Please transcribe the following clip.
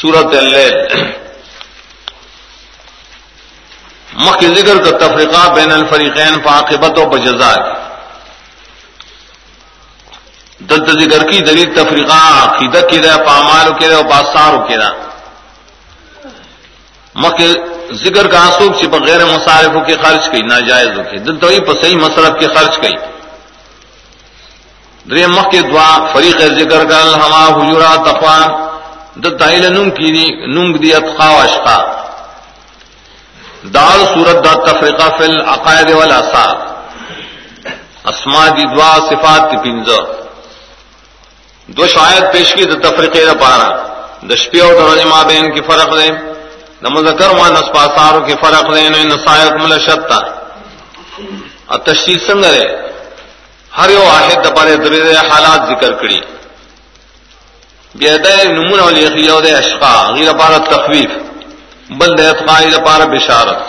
سورت اللیل مخ ذکر کا تفریقہ بین الفریقین فاقبت و بجزا دد ذکر کی، دلیل تفریقہ عقیدت کی رہے پامال کے رہے پاسار کے رہا۔ مخ ذکر کا آنسوک سے بغیر مصارفوں کے خرچ کی ناجائز ہو کی دل تو صحیح مصرف کے خرچ کی۔ در مخ کے دعا، فریق ذکر کا ہما حجورا تفان دائل نم کی ننگ دی اتخا و اشقا. دال سورت دا تفریقہ فل عقائد والا سا اسما دی دعا صفات کی پنز دو شاید پیش کی دا تفریقے دا پارا. دشپی اور درجما بین کی فرق دے نہ مذکر وہاں نسپاساروں کی فرق دے نہ نسایت مل شتا اور تشریح سنگ رے ہر یو واحد دپارے درے حالات ذکر کری بیدے نمون والی خیو دے اشقا غیر پارا تخویف، بل دے اتقائی دے پارا بشارت.